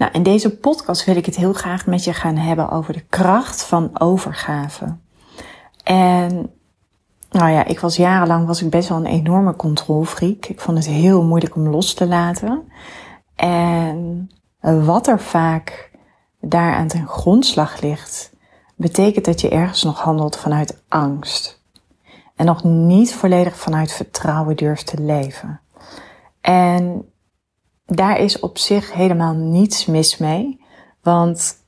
Nou, in deze podcast wil ik het heel graag met je gaan hebben over de kracht van overgave. En nou ja, ik was jarenlang was ik best wel een enorme controlfreak. Ik vond het heel moeilijk om los te laten. En wat er vaak daaraan ten grondslag ligt, betekent dat je ergens nog handelt vanuit angst. En nog niet volledig vanuit vertrouwen durft te leven. En daar is op zich helemaal niets mis mee. Want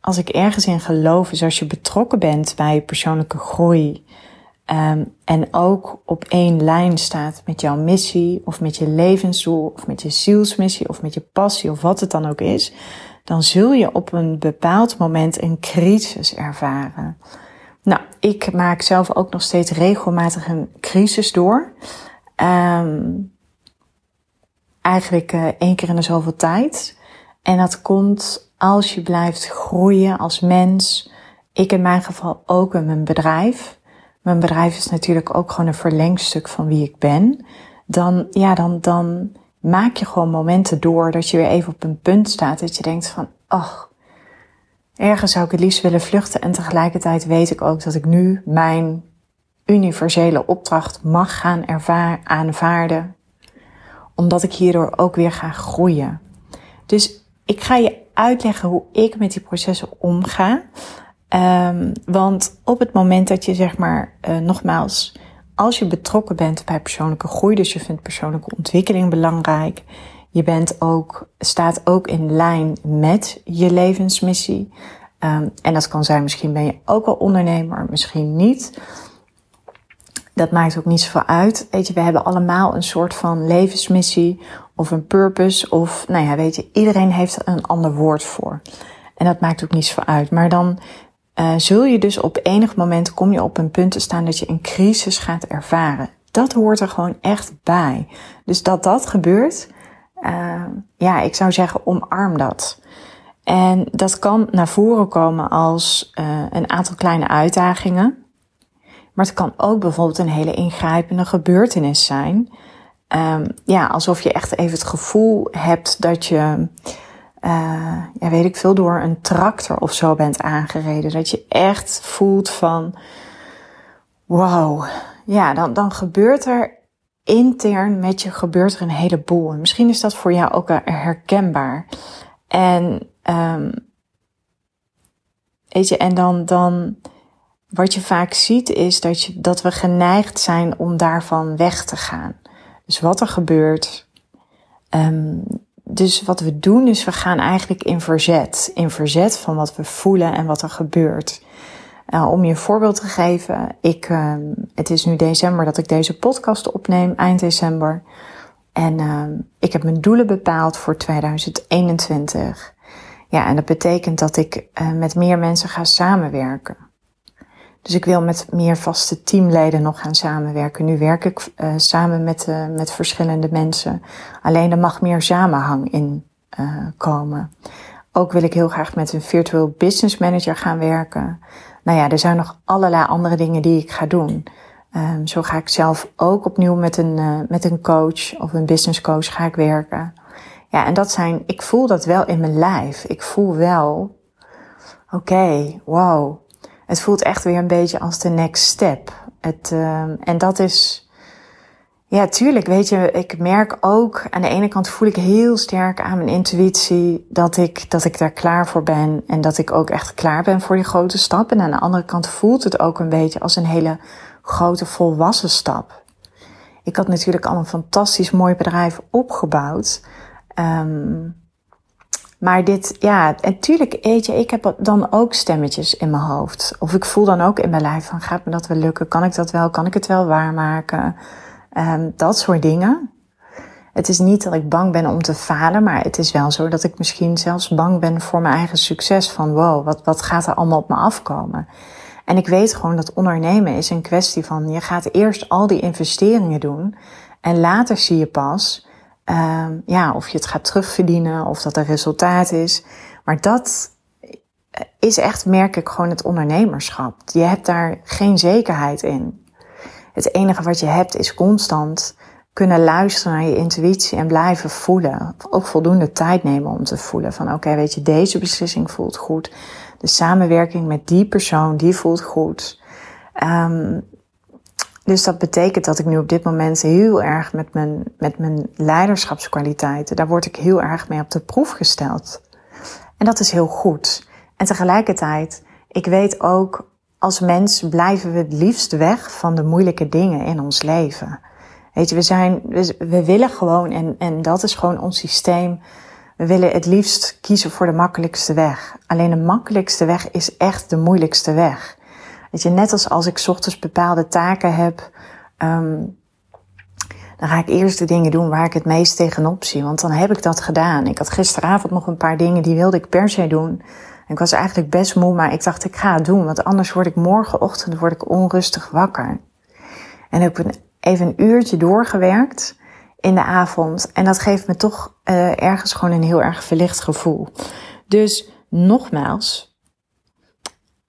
als ik ergens in geloof, is als je betrokken bent bij persoonlijke groei. Um, en ook op één lijn staat met jouw missie, of met je levensdoel, of met je zielsmissie, of met je passie, of wat het dan ook is, dan zul je op een bepaald moment een crisis ervaren. Nou, ik maak zelf ook nog steeds regelmatig een crisis door. Um, eigenlijk uh, één keer in de zoveel tijd. En dat komt als je blijft groeien als mens. Ik in mijn geval ook in mijn bedrijf. Mijn bedrijf is natuurlijk ook gewoon een verlengstuk van wie ik ben. Dan, ja, dan, dan maak je gewoon momenten door dat je weer even op een punt staat dat je denkt van, ach, ergens zou ik het liefst willen vluchten. En tegelijkertijd weet ik ook dat ik nu mijn universele opdracht mag gaan aanvaarden, omdat ik hierdoor ook weer ga groeien. Dus ik ga je uitleggen hoe ik met die processen omga. Um, want op het moment dat je zeg maar, uh, nogmaals, als je betrokken bent bij persoonlijke groei, dus je vindt persoonlijke ontwikkeling belangrijk, je bent ook, staat ook in lijn met je levensmissie. Um, en dat kan zijn, misschien ben je ook al ondernemer, misschien niet dat maakt ook niet zoveel uit. Weet je, we hebben allemaal een soort van levensmissie of een purpose. Of, nou ja, weet je, iedereen heeft er een ander woord voor. En dat maakt ook niet zoveel uit. Maar dan uh, zul je dus op enig moment kom je op een punt te staan dat je een crisis gaat ervaren. Dat hoort er gewoon echt bij. Dus dat dat gebeurt, uh, ja, ik zou zeggen, omarm dat. En dat kan naar voren komen als uh, een aantal kleine uitdagingen. Maar het kan ook bijvoorbeeld een hele ingrijpende gebeurtenis zijn. Um, ja, alsof je echt even het gevoel hebt dat je, uh, ja, weet ik veel, door een tractor of zo bent aangereden. Dat je echt voelt van, wow, ja, dan, dan gebeurt er intern met je gebeurt er een heleboel. En misschien is dat voor jou ook herkenbaar. En, um, weet je, en dan, dan, wat je vaak ziet is dat, je, dat we geneigd zijn om daarvan weg te gaan. Dus wat er gebeurt. Um, dus wat we doen is we gaan eigenlijk in verzet. In verzet van wat we voelen en wat er gebeurt. Uh, om je een voorbeeld te geven. Ik, um, het is nu december dat ik deze podcast opneem, eind december. En um, ik heb mijn doelen bepaald voor 2021. Ja, en dat betekent dat ik uh, met meer mensen ga samenwerken. Dus ik wil met meer vaste teamleden nog gaan samenwerken. Nu werk ik uh, samen met, uh, met verschillende mensen. Alleen er mag meer samenhang in uh, komen. Ook wil ik heel graag met een virtueel business manager gaan werken. Nou ja, er zijn nog allerlei andere dingen die ik ga doen. Um, zo ga ik zelf ook opnieuw met een, met een coach of een business coach ga ik werken. Ja, en dat zijn, ik voel dat wel in mijn lijf. Ik voel wel, oké, okay, wow, het voelt echt weer een beetje als de next step. Het, uh, en dat is, ja, tuurlijk, weet je, ik merk ook, aan de ene kant voel ik heel sterk aan mijn intuïtie dat ik, dat ik daar klaar voor ben en dat ik ook echt klaar ben voor die grote stap. En aan de andere kant voelt het ook een beetje als een hele grote volwassen stap. Ik had natuurlijk al een fantastisch mooi bedrijf opgebouwd. Um, maar dit, ja, natuurlijk, weet je, ik heb dan ook stemmetjes in mijn hoofd. Of ik voel dan ook in mijn lijf van, gaat me dat wel lukken? Kan ik dat wel? Kan ik het wel waarmaken? Um, dat soort dingen. het is niet dat ik bang ben om te falen, maar het is wel zo dat ik misschien zelfs bang ben voor mijn eigen succes. Van wow, wat, wat gaat er allemaal op me afkomen? En ik weet gewoon dat ondernemen is een kwestie van je gaat eerst al die investeringen doen en later zie je pas uh, ja, of je het gaat terugverdienen of dat er resultaat is. Maar dat is echt, merk ik, gewoon het ondernemerschap. Je hebt daar geen zekerheid in. Het enige wat je hebt is constant kunnen luisteren naar je intuïtie en blijven voelen. Ook voldoende tijd nemen om te voelen van oké, weet je, deze beslissing voelt goed. De samenwerking met die persoon, die voelt goed. Um, dus dat betekent dat ik nu op dit moment heel erg met mijn, met mijn leiderschapskwaliteiten, daar word ik heel erg mee op de proef gesteld. En dat is heel goed. En tegelijkertijd, ik weet ook, als mens blijven we het liefst weg van de moeilijke dingen in ons leven. Weet je, we zijn, we, we willen gewoon, en, en dat is gewoon ons systeem. We willen het liefst kiezen voor de makkelijkste weg. Alleen de makkelijkste weg is echt de moeilijkste weg. Weet je, net als als ik ochtends bepaalde taken heb, um, dan ga ik eerst de dingen doen waar ik het meest tegenop zie. Want dan heb ik dat gedaan. Ik had gisteravond nog een paar dingen die wilde ik per se doen. En ik was eigenlijk best moe, maar ik dacht ik ga het doen. Want anders word ik morgenochtend word ik onrustig wakker. En ik heb even een uurtje doorgewerkt in de avond. En dat geeft me toch uh, ergens gewoon een heel erg verlicht gevoel. Dus nogmaals,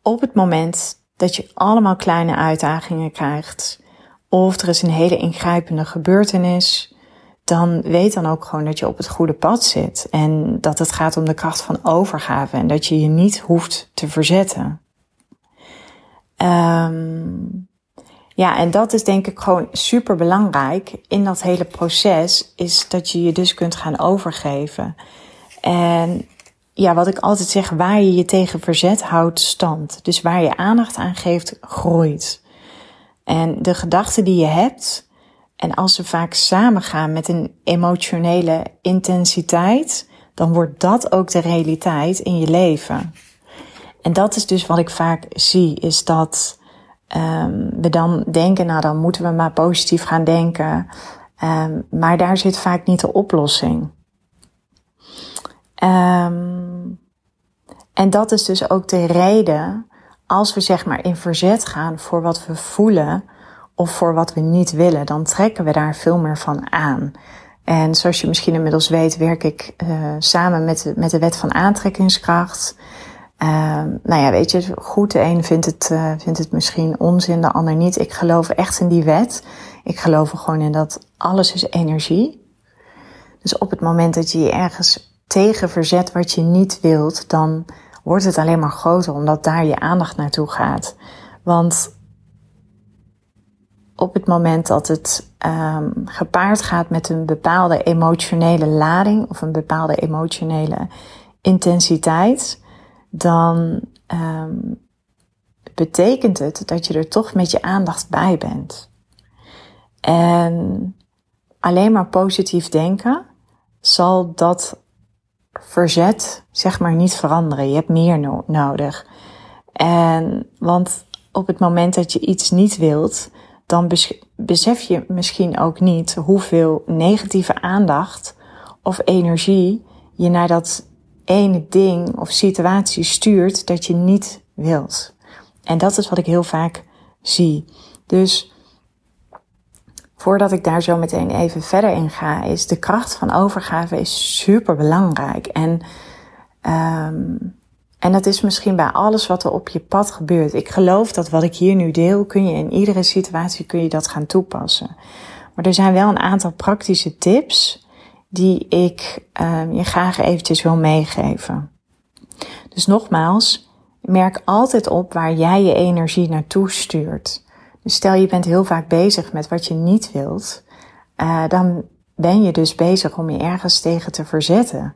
op het moment dat je allemaal kleine uitdagingen krijgt, of er is een hele ingrijpende gebeurtenis, dan weet dan ook gewoon dat je op het goede pad zit. En dat het gaat om de kracht van overgave en dat je je niet hoeft te verzetten. Um, ja, en dat is denk ik gewoon super belangrijk in dat hele proces, is dat je je dus kunt gaan overgeven. En ja, wat ik altijd zeg, waar je je tegen verzet, houdt stand. Dus waar je aandacht aan geeft, groeit. En de gedachten die je hebt, en als ze vaak samengaan met een emotionele intensiteit, dan wordt dat ook de realiteit in je leven. En dat is dus wat ik vaak zie, is dat um, we dan denken, nou dan moeten we maar positief gaan denken. Um, maar daar zit vaak niet de oplossing. Um, en dat is dus ook de reden, als we zeg maar in verzet gaan voor wat we voelen of voor wat we niet willen, dan trekken we daar veel meer van aan. En zoals je misschien inmiddels weet, werk ik uh, samen met de, met de wet van aantrekkingskracht. Uh, nou ja, weet je, goed, de een vindt het, uh, vindt het misschien onzin, de ander niet. Ik geloof echt in die wet. Ik geloof er gewoon in dat alles is energie. Dus op het moment dat je je ergens tegen verzet wat je niet wilt, dan wordt het alleen maar groter, omdat daar je aandacht naartoe gaat. Want op het moment dat het um, gepaard gaat met een bepaalde emotionele lading of een bepaalde emotionele intensiteit, dan um, betekent het dat je er toch met je aandacht bij bent. En alleen maar positief denken zal dat verzet, zeg maar, niet veranderen. Je hebt meer no nodig. En, want op het moment dat je iets niet wilt, dan besef je misschien ook niet hoeveel negatieve aandacht of energie je naar dat ene ding of situatie stuurt dat je niet wilt. En dat is wat ik heel vaak zie. Dus voordat ik daar zo meteen even verder in ga, is de kracht van overgave is super belangrijk. En, um, en dat is misschien bij alles wat er op je pad gebeurt. Ik geloof dat wat ik hier nu deel, kun je in iedere situatie kun je dat gaan toepassen. Maar er zijn wel een aantal praktische tips die ik um, je graag eventjes wil meegeven. Dus nogmaals, merk altijd op waar jij je energie naartoe stuurt. Dus stel je bent heel vaak bezig met wat je niet wilt, uh, dan ben je dus bezig om je ergens tegen te verzetten.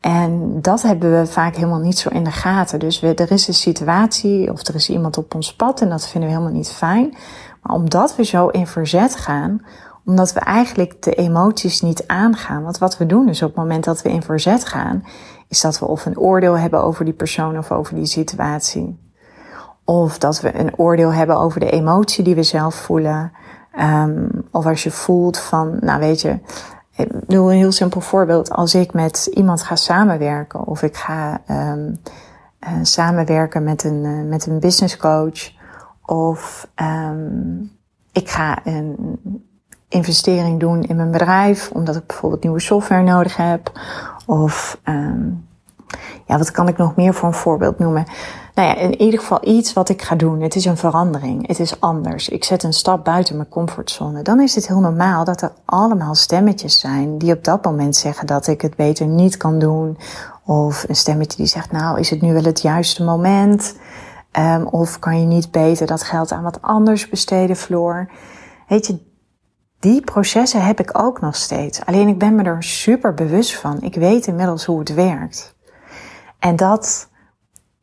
En dat hebben we vaak helemaal niet zo in de gaten. Dus we, er is een situatie of er is iemand op ons pad en dat vinden we helemaal niet fijn. Maar omdat we zo in verzet gaan, omdat we eigenlijk de emoties niet aangaan. Want wat we doen is op het moment dat we in verzet gaan, is dat we of een oordeel hebben over die persoon of over die situatie. Of dat we een oordeel hebben over de emotie die we zelf voelen. Um, of als je voelt van, nou weet je, Ik bedoel, een heel simpel voorbeeld. Als ik met iemand ga samenwerken of ik ga um, uh, samenwerken met een, uh, met een business coach of um, ik ga een investering doen in mijn bedrijf omdat ik bijvoorbeeld nieuwe software nodig heb of ja, wat kan ik nog meer voor een voorbeeld noemen? Nou ja, in ieder geval iets wat ik ga doen. Het is een verandering. Het is anders. Ik zet een stap buiten mijn comfortzone. Dan is het heel normaal dat er allemaal stemmetjes zijn die op dat moment zeggen dat ik het beter niet kan doen. Of een stemmetje die zegt, nou, is het nu wel het juiste moment? Um, of kan je niet beter dat geld aan wat anders besteden, Floor? Weet je, die processen heb ik ook nog steeds. Alleen ik ben me er super bewust van. Ik weet inmiddels hoe het werkt. En dat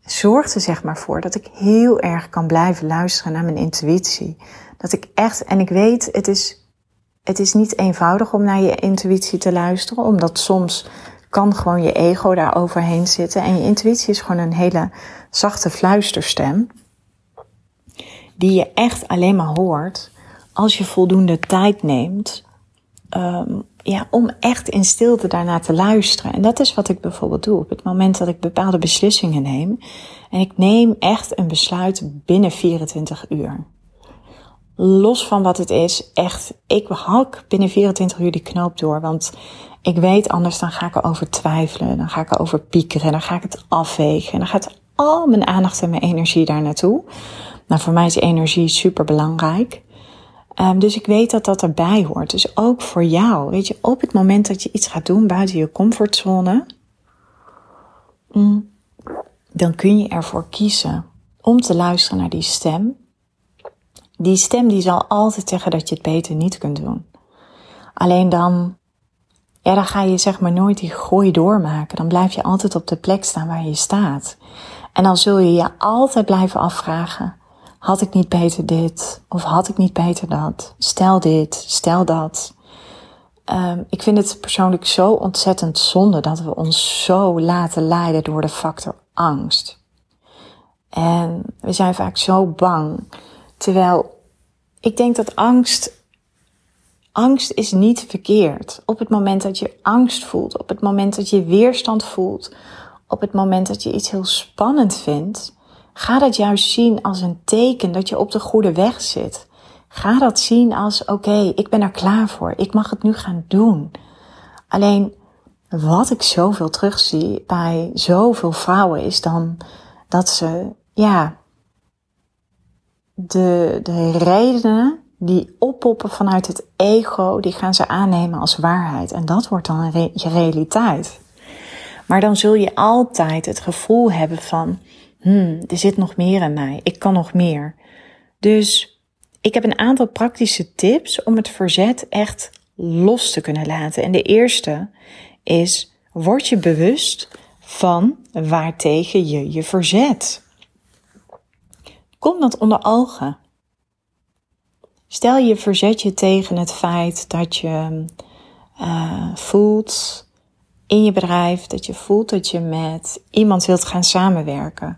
zorgt er zeg maar voor dat ik heel erg kan blijven luisteren naar mijn intuïtie. Dat ik echt, en ik weet, het is, het is niet eenvoudig om naar je intuïtie te luisteren, omdat soms kan gewoon je ego daar overheen zitten. En je intuïtie is gewoon een hele zachte fluisterstem, die je echt alleen maar hoort als je voldoende tijd neemt um, ja, om echt in stilte daarna te luisteren. En dat is wat ik bijvoorbeeld doe op het moment dat ik bepaalde beslissingen neem. En ik neem echt een besluit binnen 24 uur. Los van wat het is, echt, ik hak binnen 24 uur die knoop door. Want ik weet anders, dan ga ik erover twijfelen. Dan ga ik erover piekeren. Dan ga ik het afwegen. En dan gaat al mijn aandacht en mijn energie daar naartoe. Nou, voor mij is energie super belangrijk. Um, dus ik weet dat dat erbij hoort. Dus ook voor jou, weet je, op het moment dat je iets gaat doen buiten je comfortzone, mm, dan kun je ervoor kiezen om te luisteren naar die stem. Die stem die zal altijd zeggen dat je het beter niet kunt doen. Alleen dan, ja, dan ga je zeg maar nooit die gooi doormaken. Dan blijf je altijd op de plek staan waar je staat. En dan zul je je altijd blijven afvragen had ik niet beter dit? Of had ik niet beter dat? Stel dit, stel dat. Um, ik vind het persoonlijk zo ontzettend zonde dat we ons zo laten leiden door de factor angst. En we zijn vaak zo bang. Terwijl ik denk dat angst, angst is niet verkeerd. Op het moment dat je angst voelt, op het moment dat je weerstand voelt, op het moment dat je iets heel spannend vindt, Ga dat juist zien als een teken dat je op de goede weg zit. Ga dat zien als oké, ik ben er klaar voor. Ik mag het nu gaan doen. Alleen wat ik zoveel terugzie bij zoveel vrouwen is dan dat ze, ja, de, de redenen die oppoppen vanuit het ego, die gaan ze aannemen als waarheid. En dat wordt dan je realiteit. Maar dan zul je altijd het gevoel hebben van, hmm, er zit nog meer in mij. Ik kan nog meer. Dus ik heb een aantal praktische tips om het verzet echt los te kunnen laten. En de eerste is, word je bewust van waartegen je je verzet. Kom dat onder ogen. Stel je verzet je tegen het feit dat je uh, voelt in je bedrijf, dat je voelt dat je met iemand wilt gaan samenwerken.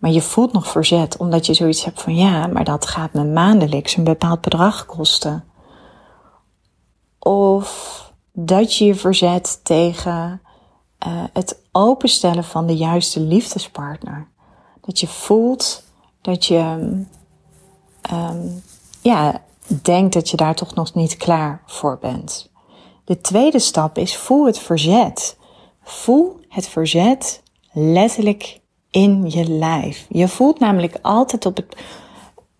Maar je voelt nog verzet omdat je zoiets hebt van ja, maar dat gaat me maandelijks een bepaald bedrag kosten. Of dat je je verzet tegen uh, het openstellen van de juiste liefdespartner. Dat je voelt dat je um, ja, denkt dat je daar toch nog niet klaar voor bent. De tweede stap is voel het verzet. Voel het verzet letterlijk in je lijf. Je voelt namelijk altijd op het.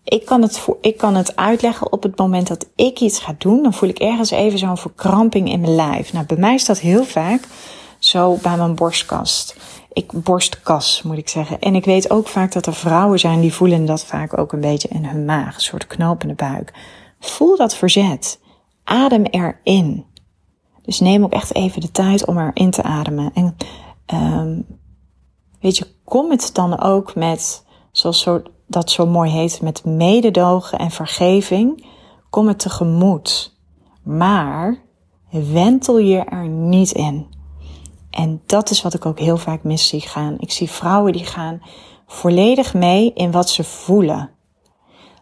Ik kan het, ik kan het uitleggen op het moment dat ik iets ga doen, dan voel ik ergens even zo'n verkramping in mijn lijf. Nou, bij mij is dat heel vaak zo bij mijn borstkast. Ik, borstkas moet ik zeggen. En ik weet ook vaak dat er vrouwen zijn die voelen dat vaak ook een beetje in hun maag, een soort knopende buik. Voel dat verzet. Adem erin. Dus neem ook echt even de tijd om erin te ademen. En um, Weet je, kom het dan ook met, zoals zo, dat zo mooi heet, met mededogen en vergeving. Kom het tegemoet. Maar wentel je er niet in. En dat is wat ik ook heel vaak mis zie gaan. Ik zie vrouwen die gaan volledig mee in wat ze voelen.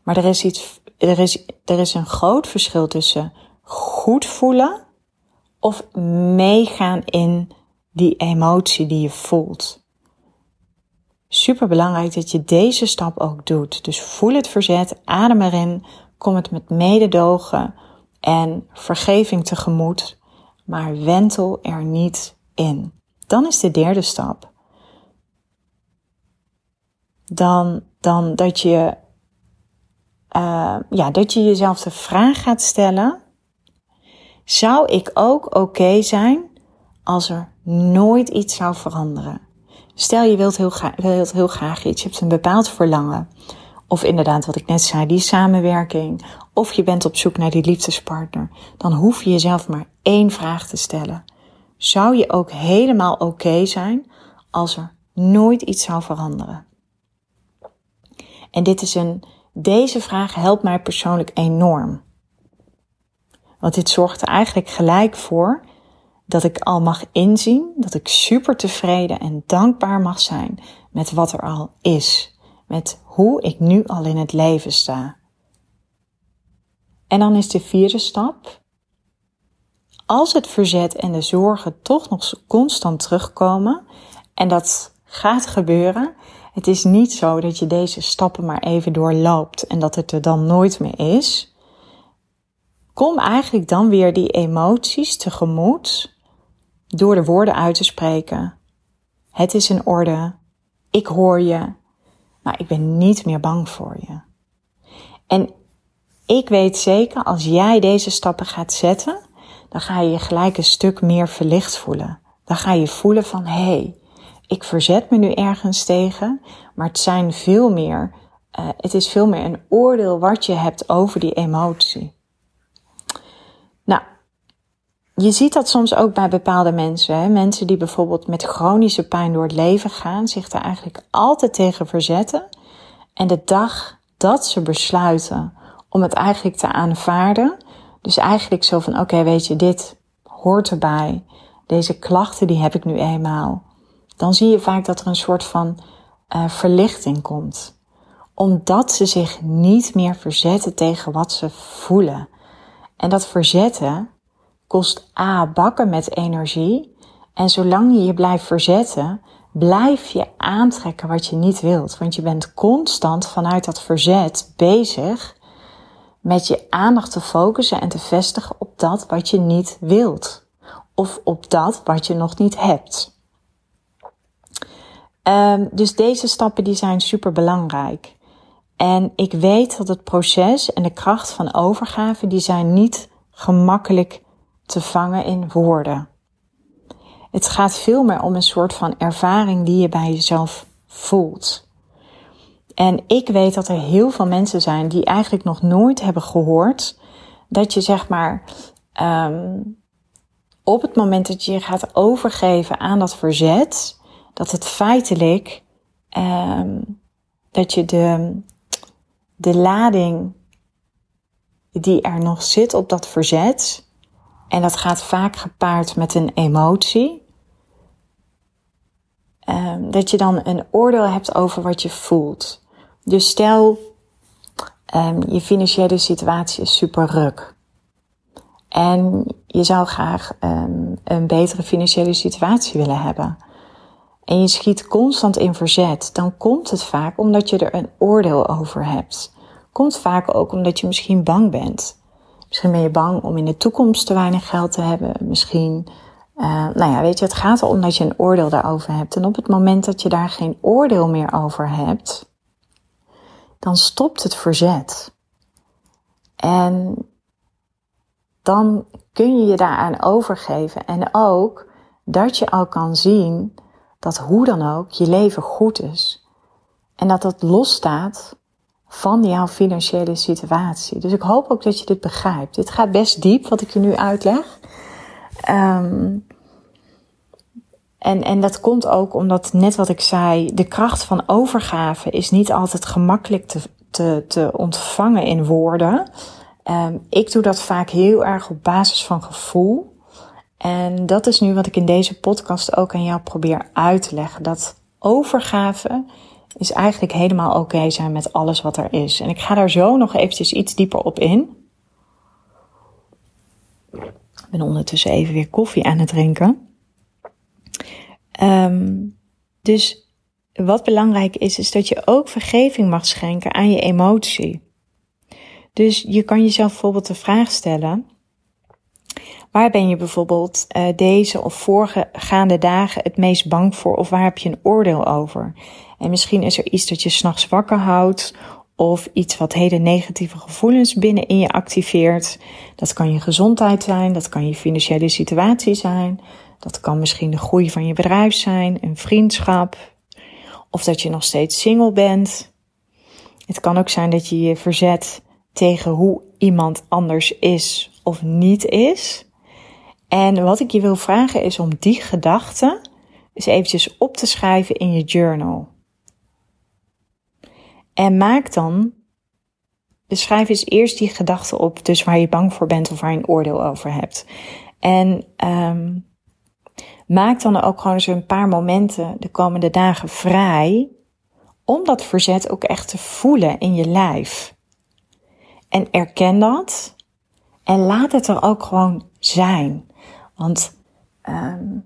Maar er is iets, er is, er is een groot verschil tussen goed voelen of meegaan in die emotie die je voelt. Super belangrijk dat je deze stap ook doet. Dus voel het verzet, adem erin, kom het met mededogen en vergeving tegemoet, maar wentel er niet in. Dan is de derde stap. Dan, dan dat je, uh, ja, dat je jezelf de vraag gaat stellen: zou ik ook oké zijn als er nooit iets zou veranderen? Stel je wilt heel, wilt heel graag iets, je hebt een bepaald verlangen. Of inderdaad, wat ik net zei, die samenwerking. Of je bent op zoek naar die liefdespartner. Dan hoef je jezelf maar één vraag te stellen. Zou je ook helemaal oké zijn als er nooit iets zou veranderen? En dit is een, deze vraag helpt mij persoonlijk enorm. Want dit zorgt er eigenlijk gelijk voor dat ik al mag inzien dat ik super tevreden en dankbaar mag zijn met wat er al is. Met hoe ik nu al in het leven sta. En dan is de vierde stap. Als het verzet en de zorgen toch nog constant terugkomen, en dat gaat gebeuren, het is niet zo dat je deze stappen maar even doorloopt en dat het er dan nooit meer is. Kom eigenlijk dan weer die emoties tegemoet door de woorden uit te spreken. Het is in orde. Ik hoor je. Maar ik ben niet meer bang voor je. En ik weet zeker, als jij deze stappen gaat zetten, dan ga je je gelijk een stuk meer verlicht voelen. Dan ga je voelen van, hé, hey, ik verzet me nu ergens tegen, maar het zijn veel meer, uh, het is veel meer een oordeel wat je hebt over die emotie. Nou, je ziet dat soms ook bij bepaalde mensen. Hè? Mensen die bijvoorbeeld met chronische pijn door het leven gaan, zich daar eigenlijk altijd tegen verzetten. En de dag dat ze besluiten om het eigenlijk te aanvaarden, dus eigenlijk zo van oké, weet je, dit hoort erbij. Deze klachten die heb ik nu eenmaal. Dan zie je vaak dat er een soort van uh, verlichting komt. Omdat ze zich niet meer verzetten tegen wat ze voelen. En dat verzetten, kost A bakken met energie. En zolang je je blijft verzetten, blijf je aantrekken wat je niet wilt. Want je bent constant vanuit dat verzet bezig met je aandacht te focussen en te vestigen op dat wat je niet wilt. Of op dat wat je nog niet hebt. Um, dus deze stappen die zijn super belangrijk. En ik weet dat het proces en de kracht van overgave, die zijn niet gemakkelijk te vangen in woorden. Het gaat veel meer om een soort van ervaring die je bij jezelf voelt. En ik weet dat er heel veel mensen zijn die eigenlijk nog nooit hebben gehoord dat je zeg maar um, op het moment dat je je gaat overgeven aan dat verzet, dat het feitelijk um, dat je de, de lading die er nog zit op dat verzet, en dat gaat vaak gepaard met een emotie. Um, dat je dan een oordeel hebt over wat je voelt. Dus stel, um, je financiële situatie is super ruk. En je zou graag um, een betere financiële situatie willen hebben. En je schiet constant in verzet. Dan komt het vaak omdat je er een oordeel over hebt. Komt vaak ook omdat je misschien bang bent. Misschien ben je bang om in de toekomst te weinig geld te hebben. Misschien, uh, nou ja, weet je, het gaat erom dat je een oordeel daarover hebt. En op het moment dat je daar geen oordeel meer over hebt, dan stopt het verzet. En dan kun je je daaraan overgeven. En ook dat je al kan zien dat hoe dan ook je leven goed is. En dat dat losstaat van jouw financiële situatie. Dus ik hoop ook dat je dit begrijpt. Dit gaat best diep wat ik je nu uitleg. Um, en, en dat komt ook omdat, net wat ik zei, de kracht van overgave is niet altijd gemakkelijk te, te, te ontvangen in woorden. Um, ik doe dat vaak heel erg op basis van gevoel. En dat is nu wat ik in deze podcast ook aan jou probeer uit te leggen. Dat overgave is eigenlijk helemaal oké zijn met alles wat er is. En ik ga daar zo nog eventjes iets dieper op in. Ik ben ondertussen even weer koffie aan het drinken. Um, dus wat belangrijk is, is dat je ook vergeving mag schenken aan je emotie. Dus je kan jezelf bijvoorbeeld de vraag stellen: waar ben je bijvoorbeeld uh, deze of voorgaande dagen het meest bang voor, of waar heb je een oordeel over? En misschien is er iets dat je s'nachts wakker houdt, of iets wat hele negatieve gevoelens binnenin je activeert. Dat kan je gezondheid zijn, dat kan je financiële situatie zijn, dat kan misschien de groei van je bedrijf zijn, een vriendschap, of dat je nog steeds single bent. Het kan ook zijn dat je je verzet tegen hoe iemand anders is of niet is. En wat ik je wil vragen is om die gedachten eens eventjes op te schrijven in je journal. En maak dan, beschrijf eens eerst die gedachten op, dus waar je bang voor bent of waar je een oordeel over hebt. En um, maak dan ook gewoon eens een paar momenten de komende dagen vrij om dat verzet ook echt te voelen in je lijf. En erken dat en laat het er ook gewoon zijn. Want um,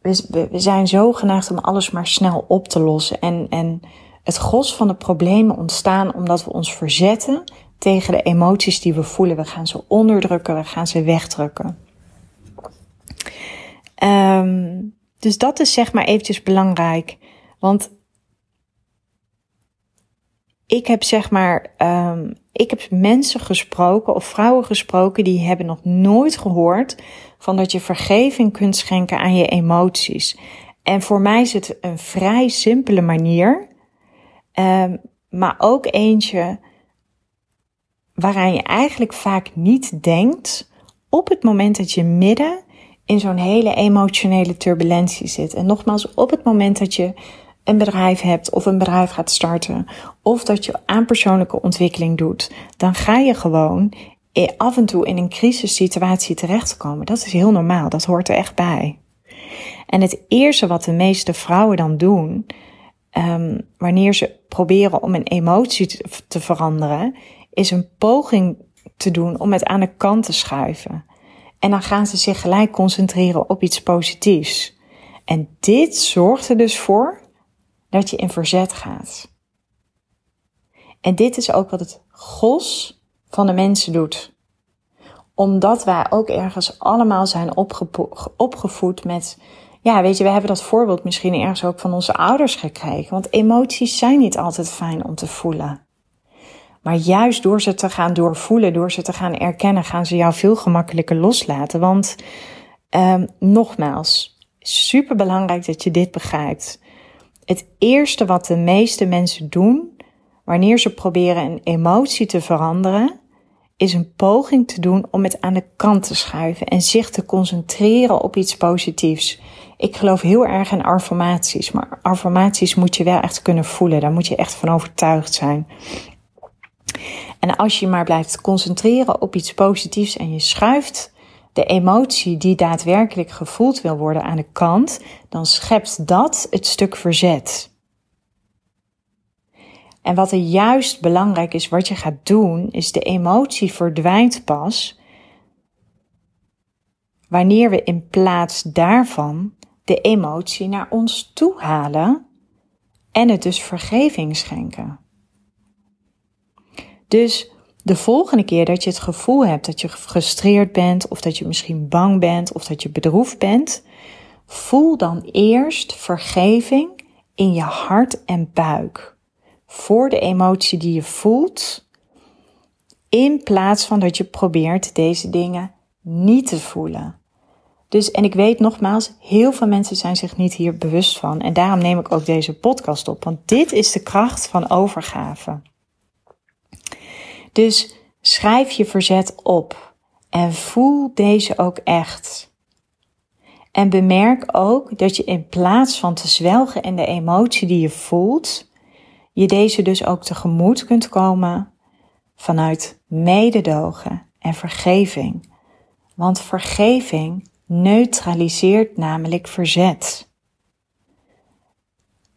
we, we, zijn zo geneigd om alles maar snel op te lossen. En, en het gros van de problemen ontstaan omdat we ons verzetten tegen de emoties die we voelen. We gaan ze onderdrukken, we gaan ze wegdrukken. Um, dus dat is zeg maar eventjes belangrijk. Want ik heb zeg maar, um, ik heb mensen gesproken of vrouwen gesproken die hebben nog nooit gehoord van dat je vergeving kunt schenken aan je emoties. En voor mij is het een vrij simpele manier, um, maar ook eentje waaraan je eigenlijk vaak niet denkt op het moment dat je midden in zo'n hele emotionele turbulentie zit. En nogmaals, op het moment dat je een bedrijf hebt of een bedrijf gaat starten, of dat je aan persoonlijke ontwikkeling doet, dan ga je gewoon af en toe in een crisissituatie terechtkomen. Dat is heel normaal, dat hoort er echt bij. En het eerste wat de meeste vrouwen dan doen, um, wanneer ze proberen om een emotie te veranderen, is een poging te doen om het aan de kant te schuiven. En dan gaan ze zich gelijk concentreren op iets positiefs. En dit zorgt er dus voor dat je in verzet gaat. En dit is ook wat het gos van de mensen doet. Omdat wij ook ergens allemaal zijn opgevoed met, ja, weet je, we hebben dat voorbeeld misschien ergens ook van onze ouders gekregen. Want emoties zijn niet altijd fijn om te voelen. Maar juist door ze te gaan doorvoelen, door ze te gaan erkennen, gaan ze jou veel gemakkelijker loslaten. Want um, nogmaals, super belangrijk dat je dit begrijpt. Het eerste wat de meeste mensen doen wanneer ze proberen een emotie te veranderen, is een poging te doen om het aan de kant te schuiven en zich te concentreren op iets positiefs. Ik geloof heel erg in affirmaties, maar affirmaties moet je wel echt kunnen voelen. Daar moet je echt van overtuigd zijn. En als je maar blijft concentreren op iets positiefs en je schuift de emotie die daadwerkelijk gevoeld wil worden aan de kant, dan schept dat het stuk verzet. En wat er juist belangrijk is, wat je gaat doen, is de emotie verdwijnt pas wanneer we in plaats daarvan de emotie naar ons toe halen en het dus vergeving schenken. Dus de volgende keer dat je het gevoel hebt dat je gefrustreerd bent, of dat je misschien bang bent, of dat je bedroefd bent, voel dan eerst vergeving in je hart en buik. Voor de emotie die je voelt, in plaats van dat je probeert deze dingen niet te voelen. Dus, en ik weet nogmaals, heel veel mensen zijn zich niet hier bewust van. En daarom neem ik ook deze podcast op. Want dit is de kracht van overgave. Dus schrijf je verzet op en voel deze ook echt. En bemerk ook dat je in plaats van te zwelgen in de emotie die je voelt, je deze dus ook tegemoet kunt komen vanuit mededogen en vergeving. Want vergeving neutraliseert namelijk verzet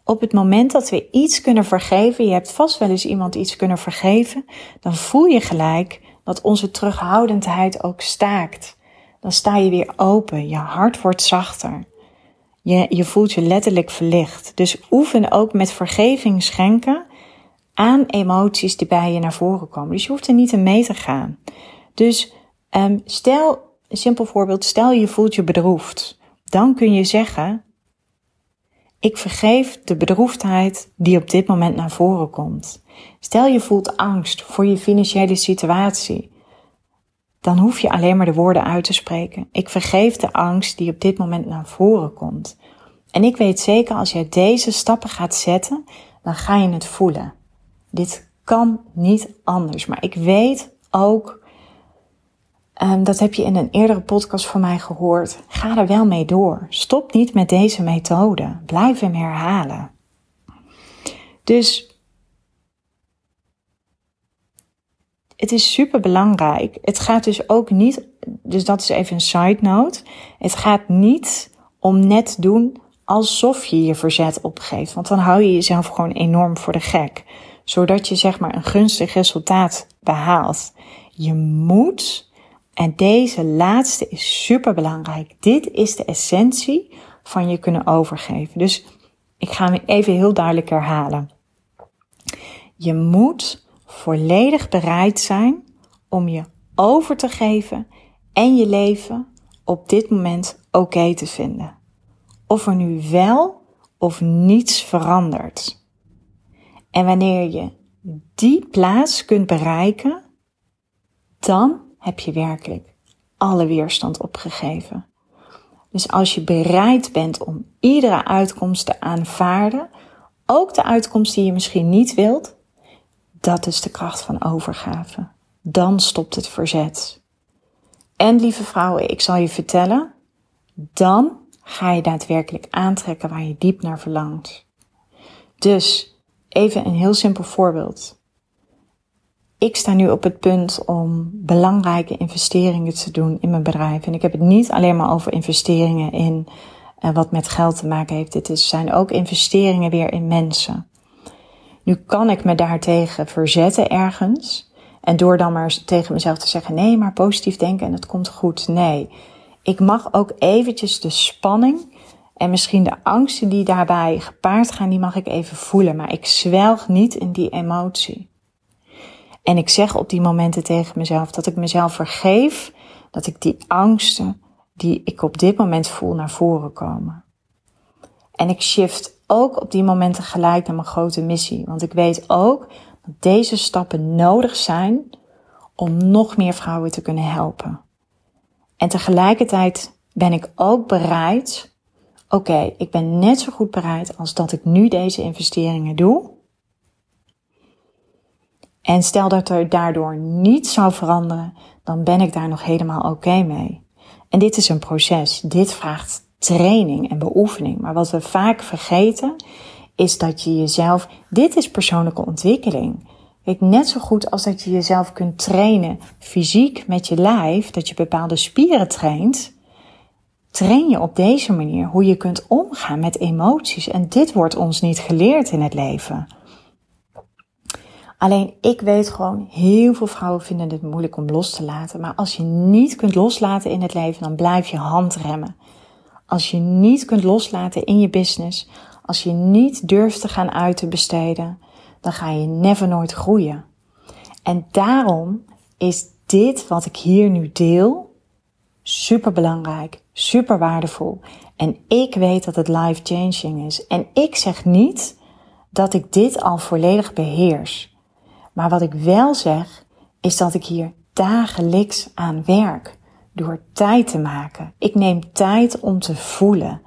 op het moment dat we iets kunnen vergeven, je hebt vast wel eens iemand iets kunnen vergeven, dan voel je gelijk dat onze terughoudendheid ook staakt. dan sta je weer open. Je hart wordt zachter. Je, je voelt je letterlijk verlicht. Dus oefen ook met vergeving schenken aan emoties die bij je naar voren komen. Dus je hoeft er niet in mee te gaan. Dus um, stel, een simpel voorbeeld, stel je voelt je bedroefd. Dan kun je zeggen, ik vergeef de bedroefdheid die op dit moment naar voren komt. Stel je voelt angst voor je financiële situatie. Dan hoef je alleen maar de woorden uit te spreken. Ik vergeef de angst die op dit moment naar voren komt. En ik weet zeker, als jij deze stappen gaat zetten, dan ga je het voelen. Dit kan niet anders. Maar ik weet ook, um, dat heb je in een eerdere podcast van mij gehoord, ga er wel mee door. Stop niet met deze methode. Blijf hem herhalen. Dus het is super belangrijk. Het gaat dus ook niet, dus dat is even een side note. Het gaat niet om net doen alsof je je verzet opgeeft. Want dan hou je jezelf gewoon enorm voor de gek. Zodat je zeg maar een gunstig resultaat behaalt. Je moet, en deze laatste is super belangrijk. Dit is de essentie van je kunnen overgeven. Dus ik ga me even heel duidelijk herhalen. Je moet volledig bereid zijn om je over te geven en je leven op dit moment oké te vinden. Of er nu wel of niets verandert. En wanneer je die plaats kunt bereiken, dan heb je werkelijk alle weerstand opgegeven. Dus als je bereid bent om iedere uitkomst te aanvaarden, ook de uitkomst die je misschien niet wilt, dat is de kracht van overgave. Dan stopt het verzet. En lieve vrouwen, ik zal je vertellen, dan ga je daadwerkelijk aantrekken waar je diep naar verlangt. Dus even een heel simpel voorbeeld. Ik sta nu op het punt om belangrijke investeringen te doen in mijn bedrijf. En ik heb het niet alleen maar over investeringen in uh, wat met geld te maken heeft. Dit zijn ook investeringen weer in mensen. Nu kan ik me daartegen verzetten ergens. En door dan maar tegen mezelf te zeggen: nee, maar positief denken en het komt goed. Nee, ik mag ook eventjes de spanning en misschien de angsten die daarbij gepaard gaan, die mag ik even voelen. Maar ik zwelg niet in die emotie. En ik zeg op die momenten tegen mezelf dat ik mezelf vergeef dat ik die angsten die ik op dit moment voel naar voren komen. En ik shift ook op die momenten gelijk naar mijn grote missie. Want ik weet ook dat deze stappen nodig zijn om nog meer vrouwen te kunnen helpen. En tegelijkertijd ben ik ook bereid. Oké, ik ben net zo goed bereid als dat ik nu deze investeringen doe. En stel dat er daardoor niets zou veranderen, dan ben ik daar nog helemaal oké mee. En dit is een proces. Dit vraagt training en beoefening. Maar wat we vaak vergeten, is dat je jezelf, dit is persoonlijke ontwikkeling. Net zo goed als dat je jezelf kunt trainen fysiek met je lijf, dat je bepaalde spieren traint, train je op deze manier hoe je kunt omgaan met emoties. En dit wordt ons niet geleerd in het leven. Alleen ik weet gewoon, heel veel vrouwen vinden het moeilijk om los te laten. Maar als je niet kunt loslaten in het leven, dan blijf je handremmen. Als je niet kunt loslaten in je business, als je niet durft te gaan uit te besteden, dan ga je never nooit groeien. En daarom is dit wat ik hier nu deel super belangrijk, super waardevol. En ik weet dat het life changing is. En ik zeg niet dat ik dit al volledig beheers. Maar wat ik wel zeg, is dat ik hier dagelijks aan werk door tijd te maken. Ik neem tijd om te voelen.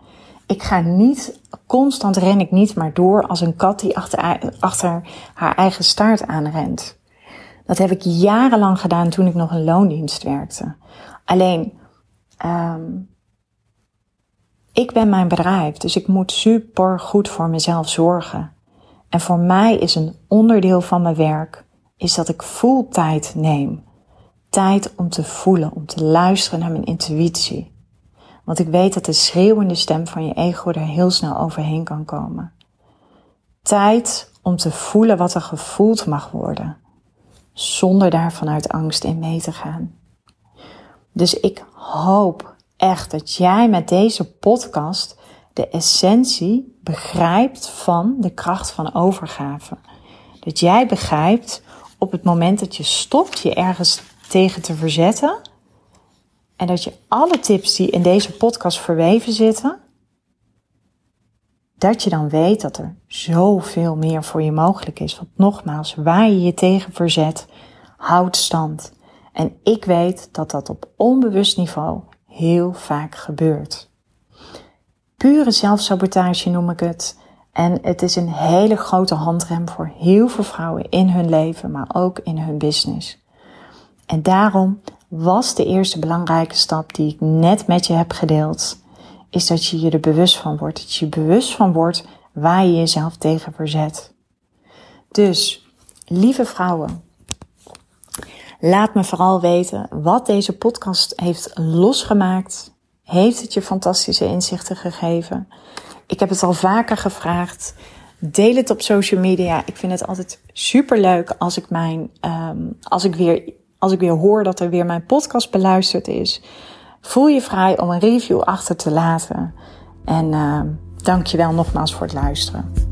Ik ga niet, constant ren ik niet maar door als een kat die achter, achter haar eigen staart aanrent. Dat heb ik jarenlang gedaan toen ik nog een loondienst werkte. Alleen, um, ik ben mijn bedrijf, dus ik moet super goed voor mezelf zorgen. En voor mij is een onderdeel van mijn werk, is dat ik full tijd neem tijd om te voelen, om te luisteren naar mijn intuïtie. Want ik weet dat de schreeuwende stem van je ego er heel snel overheen kan komen. Tijd om te voelen wat er gevoeld mag worden, zonder daar vanuit angst in mee te gaan. Dus ik hoop echt dat jij met deze podcast de essentie begrijpt van de kracht van overgave. Dat jij begrijpt op het moment dat je stopt je ergens tegen te verzetten. En dat je alle tips die in deze podcast verweven zitten, dat je dan weet dat er zoveel meer voor je mogelijk is. Want nogmaals, waar je je tegen verzet, houdt stand. En ik weet dat dat op onbewust niveau heel vaak gebeurt. Pure zelfsabotage noem ik het. En het is een hele grote handrem voor heel veel vrouwen in hun leven, maar ook in hun business. En daarom was de eerste belangrijke stap die ik net met je heb gedeeld, is dat je je er bewust van wordt. Dat je bewust van wordt waar je jezelf tegen verzet. Dus, lieve vrouwen, laat me vooral weten wat deze podcast heeft losgemaakt. Heeft het je fantastische inzichten gegeven? Ik heb het al vaker gevraagd. Deel het op social media. Ik vind het altijd super leuk als ik mijn, um, als ik weer, als ik weer hoor dat er weer mijn podcast beluisterd is. Voel je vrij om een review achter te laten. En dank je wel nogmaals voor het luisteren.